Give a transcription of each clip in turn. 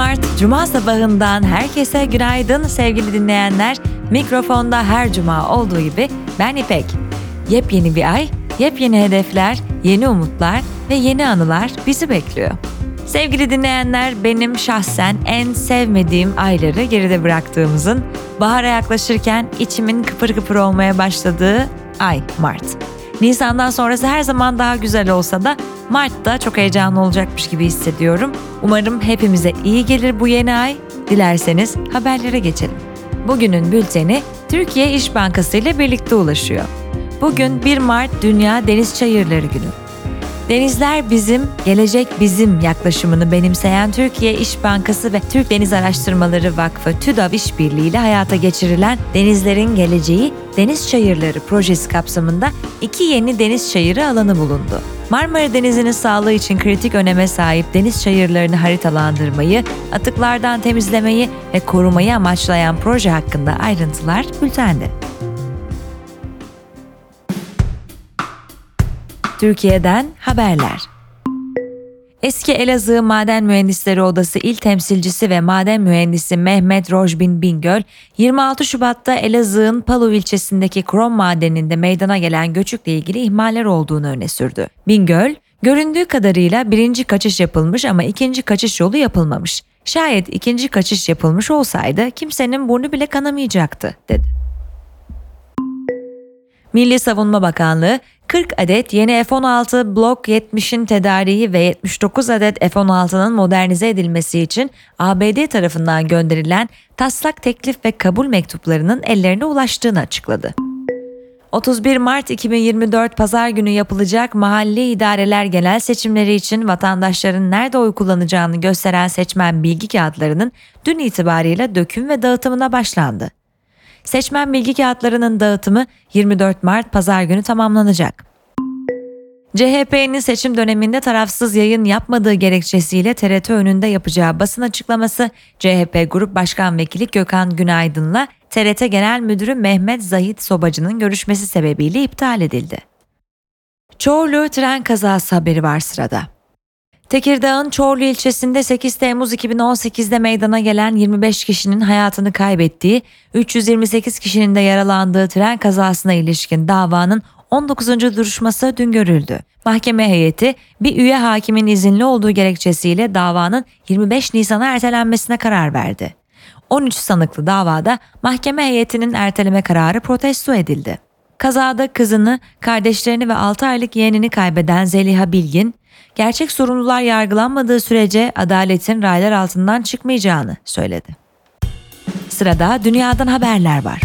Mart Cuma sabahından herkese günaydın sevgili dinleyenler. Mikrofonda her cuma olduğu gibi ben İpek. Yepyeni bir ay, yepyeni hedefler, yeni umutlar ve yeni anılar bizi bekliyor. Sevgili dinleyenler, benim şahsen en sevmediğim ayları geride bıraktığımızın, bahara yaklaşırken içimin kıpır kıpır olmaya başladığı ay Mart. Nisan'dan sonrası her zaman daha güzel olsa da Mart'ta çok heyecanlı olacakmış gibi hissediyorum. Umarım hepimize iyi gelir bu yeni ay. Dilerseniz haberlere geçelim. Bugünün bülteni Türkiye İş Bankası ile birlikte ulaşıyor. Bugün 1 Mart Dünya Deniz Çayırları Günü. Denizler bizim, gelecek bizim yaklaşımını benimseyen Türkiye İş Bankası ve Türk Deniz Araştırmaları Vakfı TÜDAV İşbirliği ile hayata geçirilen Denizlerin Geleceği Deniz Çayırları projesi kapsamında iki yeni deniz çayırı alanı bulundu. Marmara Denizi'nin sağlığı için kritik öneme sahip deniz çayırlarını haritalandırmayı, atıklardan temizlemeyi ve korumayı amaçlayan proje hakkında ayrıntılar bültende. Türkiye'den haberler. Eski Elazığ Maden Mühendisleri Odası İl Temsilcisi ve Maden Mühendisi Mehmet Rojbin Bingöl, 26 Şubat'ta Elazığ'ın Palu ilçesindeki krom madeninde meydana gelen göçükle ilgili ihmaller olduğunu öne sürdü. Bingöl, göründüğü kadarıyla birinci kaçış yapılmış ama ikinci kaçış yolu yapılmamış. Şayet ikinci kaçış yapılmış olsaydı kimsenin burnu bile kanamayacaktı, dedi. Milli Savunma Bakanlığı 40 adet yeni F-16 Block 70'in tedariği ve 79 adet F-16'nın modernize edilmesi için ABD tarafından gönderilen taslak teklif ve kabul mektuplarının ellerine ulaştığını açıkladı. 31 Mart 2024 Pazar günü yapılacak mahalli idareler genel seçimleri için vatandaşların nerede oy kullanacağını gösteren seçmen bilgi kağıtlarının dün itibariyle döküm ve dağıtımına başlandı. Seçmen bilgi kağıtlarının dağıtımı 24 Mart pazar günü tamamlanacak. CHP'nin seçim döneminde tarafsız yayın yapmadığı gerekçesiyle TRT önünde yapacağı basın açıklaması CHP Grup Başkan Vekili Gökhan Günaydın'la TRT Genel Müdürü Mehmet Zahit Sobacı'nın görüşmesi sebebiyle iptal edildi. Çorlu tren kazası haberi var sırada. Tekirdağ'ın Çorlu ilçesinde 8 Temmuz 2018'de meydana gelen 25 kişinin hayatını kaybettiği, 328 kişinin de yaralandığı tren kazasına ilişkin davanın 19. duruşması dün görüldü. Mahkeme heyeti bir üye hakimin izinli olduğu gerekçesiyle davanın 25 Nisan'a ertelenmesine karar verdi. 13 sanıklı davada mahkeme heyetinin erteleme kararı protesto edildi. Kazada kızını, kardeşlerini ve 6 aylık yeğenini kaybeden Zeliha Bilgin, gerçek sorumlular yargılanmadığı sürece adaletin raylar altından çıkmayacağını söyledi. Sırada dünyadan haberler var.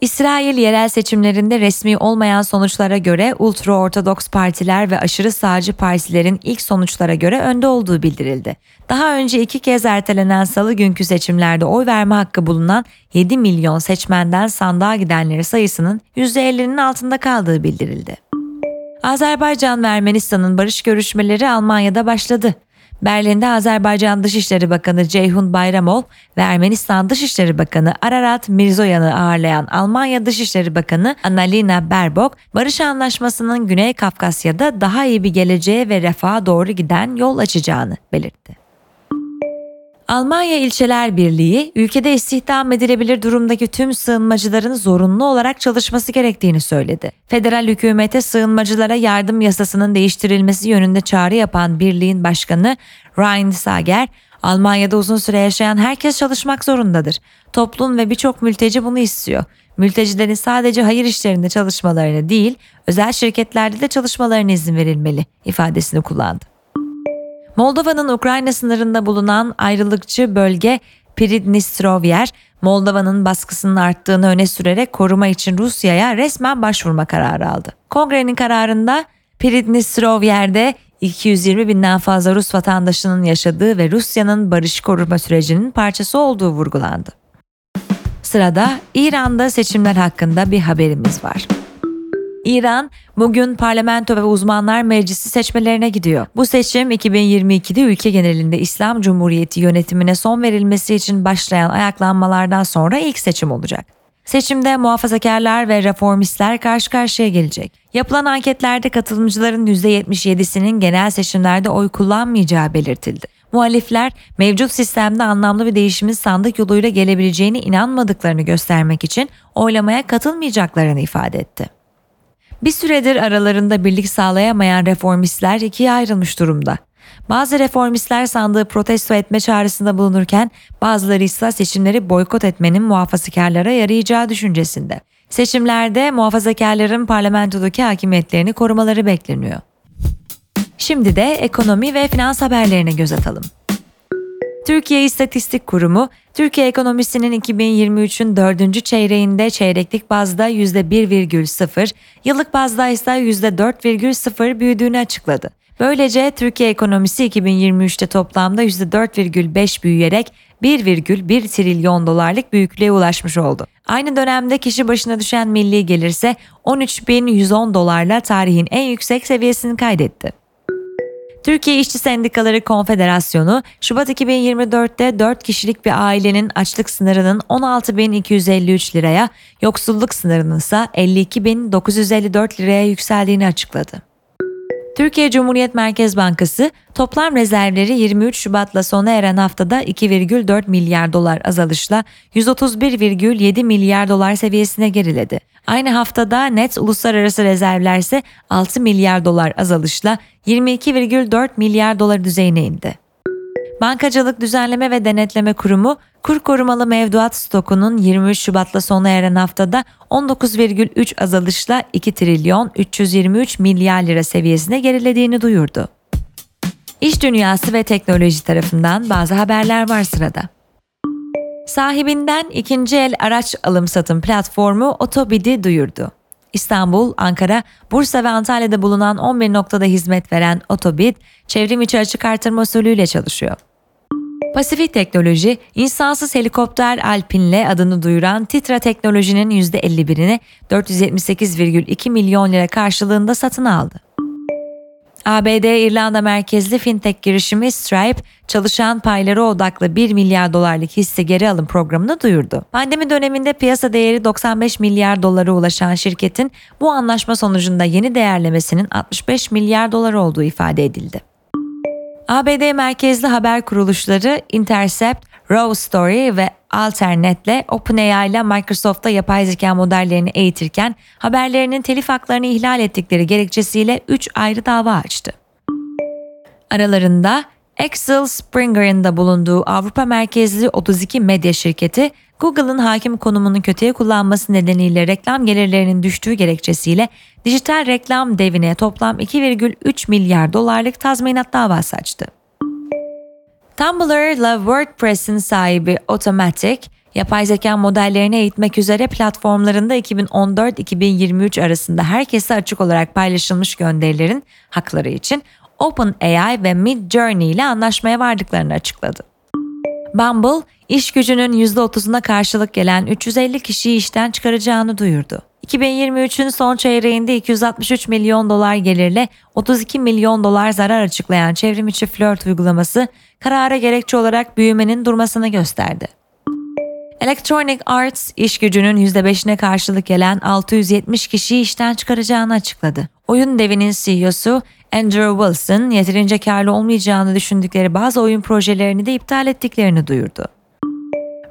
İsrail yerel seçimlerinde resmi olmayan sonuçlara göre ultra-ortodoks partiler ve aşırı sağcı partilerin ilk sonuçlara göre önde olduğu bildirildi. Daha önce iki kez ertelenen salı günkü seçimlerde oy verme hakkı bulunan 7 milyon seçmenden sandığa gidenleri sayısının %50'nin altında kaldığı bildirildi. Azerbaycan ve Ermenistan'ın barış görüşmeleri Almanya'da başladı. Berlin'de Azerbaycan Dışişleri Bakanı Ceyhun Bayramol ve Ermenistan Dışişleri Bakanı Ararat Mirzoyan'ı ağırlayan Almanya Dışişleri Bakanı Annalena Baerbock, barış anlaşmasının Güney Kafkasya'da daha iyi bir geleceğe ve refaha doğru giden yol açacağını belirtti. Almanya İlçeler Birliği, ülkede istihdam edilebilir durumdaki tüm sığınmacıların zorunlu olarak çalışması gerektiğini söyledi. Federal hükümete sığınmacılara yardım yasasının değiştirilmesi yönünde çağrı yapan birliğin başkanı Ryan Sager, Almanya'da uzun süre yaşayan herkes çalışmak zorundadır. Toplum ve birçok mülteci bunu istiyor. Mültecilerin sadece hayır işlerinde çalışmalarını değil, özel şirketlerde de çalışmalarına izin verilmeli ifadesini kullandı. Moldova'nın Ukrayna sınırında bulunan ayrılıkçı bölge Pridnistrovyer, Moldova'nın baskısının arttığını öne sürerek koruma için Rusya'ya resmen başvurma kararı aldı. Kongrenin kararında Pridnistrovyer'de 220 binden fazla Rus vatandaşının yaşadığı ve Rusya'nın barış koruma sürecinin parçası olduğu vurgulandı. Sırada İran'da seçimler hakkında bir haberimiz var. İran bugün parlamento ve uzmanlar meclisi seçmelerine gidiyor. Bu seçim 2022'de ülke genelinde İslam Cumhuriyeti yönetimine son verilmesi için başlayan ayaklanmalardan sonra ilk seçim olacak. Seçimde muhafazakarlar ve reformistler karşı karşıya gelecek. Yapılan anketlerde katılımcıların %77'sinin genel seçimlerde oy kullanmayacağı belirtildi. Muhalifler mevcut sistemde anlamlı bir değişimin sandık yoluyla gelebileceğine inanmadıklarını göstermek için oylamaya katılmayacaklarını ifade etti. Bir süredir aralarında birlik sağlayamayan reformistler ikiye ayrılmış durumda. Bazı reformistler sandığı protesto etme çağrısında bulunurken bazıları ise seçimleri boykot etmenin muhafazakarlara yarayacağı düşüncesinde. Seçimlerde muhafazakarların parlamentodaki hakimiyetlerini korumaları bekleniyor. Şimdi de ekonomi ve finans haberlerine göz atalım. Türkiye İstatistik Kurumu, Türkiye ekonomisinin 2023'ün dördüncü çeyreğinde çeyreklik bazda %1,0, yıllık bazda ise %4,0 büyüdüğünü açıkladı. Böylece Türkiye ekonomisi 2023'te toplamda %4,5 büyüyerek 1,1 trilyon dolarlık büyüklüğe ulaşmış oldu. Aynı dönemde kişi başına düşen milli gelirse 13.110 dolarla tarihin en yüksek seviyesini kaydetti. Türkiye İşçi Sendikaları Konfederasyonu, Şubat 2024'te 4 kişilik bir ailenin açlık sınırının 16.253 liraya, yoksulluk sınırının ise 52.954 liraya yükseldiğini açıkladı. Türkiye Cumhuriyet Merkez Bankası toplam rezervleri 23 Şubat'la sona eren haftada 2,4 milyar dolar azalışla 131,7 milyar dolar seviyesine geriledi. Aynı haftada net uluslararası rezervler ise 6 milyar dolar azalışla 22,4 milyar dolar düzeyine indi. Bankacılık Düzenleme ve Denetleme Kurumu, kur korumalı mevduat stokunun 23 Şubat'la sona eren haftada 19,3 azalışla 2 trilyon 323 milyar lira seviyesine gerilediğini duyurdu. İş dünyası ve teknoloji tarafından bazı haberler var sırada. Sahibinden ikinci el araç alım satım platformu Otobid'i duyurdu. İstanbul, Ankara, Bursa ve Antalya'da bulunan 11 noktada hizmet veren Otobid, çevrim içi açık artırma usulüyle çalışıyor. Pasifik Teknoloji, insansız helikopter Alpin'le adını duyuran Titra Teknoloji'nin %51'ini 478,2 milyon lira karşılığında satın aldı. ABD İrlanda merkezli fintech girişimi Stripe, çalışan payları odaklı 1 milyar dolarlık hisse geri alım programını duyurdu. Pandemi döneminde piyasa değeri 95 milyar dolara ulaşan şirketin bu anlaşma sonucunda yeni değerlemesinin 65 milyar dolar olduğu ifade edildi. ABD merkezli haber kuruluşları Intercept, Raw Story ve Alternet'le OpenAI ile Microsoft'ta yapay zeka modellerini eğitirken haberlerinin telif haklarını ihlal ettikleri gerekçesiyle 3 ayrı dava açtı. Aralarında Axel Springer'ın da bulunduğu Avrupa merkezli 32 medya şirketi Google'ın hakim konumunu kötüye kullanması nedeniyle reklam gelirlerinin düştüğü gerekçesiyle dijital reklam devine toplam 2,3 milyar dolarlık tazminat davası açtı. Tumblr ile WordPress'in sahibi Automatic, yapay zeka modellerini eğitmek üzere platformlarında 2014-2023 arasında herkese açık olarak paylaşılmış gönderilerin hakları için OpenAI ve Midjourney ile anlaşmaya vardıklarını açıkladı. Bumble, iş gücünün %30'una karşılık gelen 350 kişiyi işten çıkaracağını duyurdu. 2023'ün son çeyreğinde 263 milyon dolar gelirle 32 milyon dolar zarar açıklayan çevrimiçi flört uygulaması karara gerekçe olarak büyümenin durmasını gösterdi. Electronic Arts iş gücünün %5'ine karşılık gelen 670 kişiyi işten çıkaracağını açıkladı. Oyun devinin CEO'su Andrew Wilson yeterince karlı olmayacağını düşündükleri bazı oyun projelerini de iptal ettiklerini duyurdu.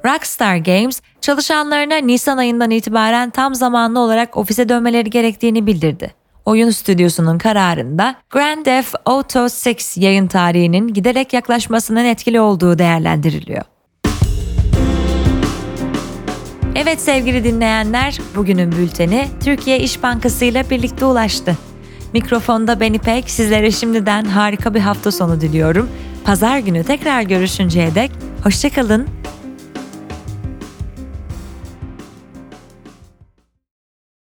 Rockstar Games, çalışanlarına Nisan ayından itibaren tam zamanlı olarak ofise dönmeleri gerektiğini bildirdi. Oyun stüdyosunun kararında Grand Theft Auto 6 yayın tarihinin giderek yaklaşmasının etkili olduğu değerlendiriliyor. Evet sevgili dinleyenler, bugünün bülteni Türkiye İş Bankası ile birlikte ulaştı. Mikrofonda ben İpek, sizlere şimdiden harika bir hafta sonu diliyorum. Pazar günü tekrar görüşünceye dek hoşçakalın,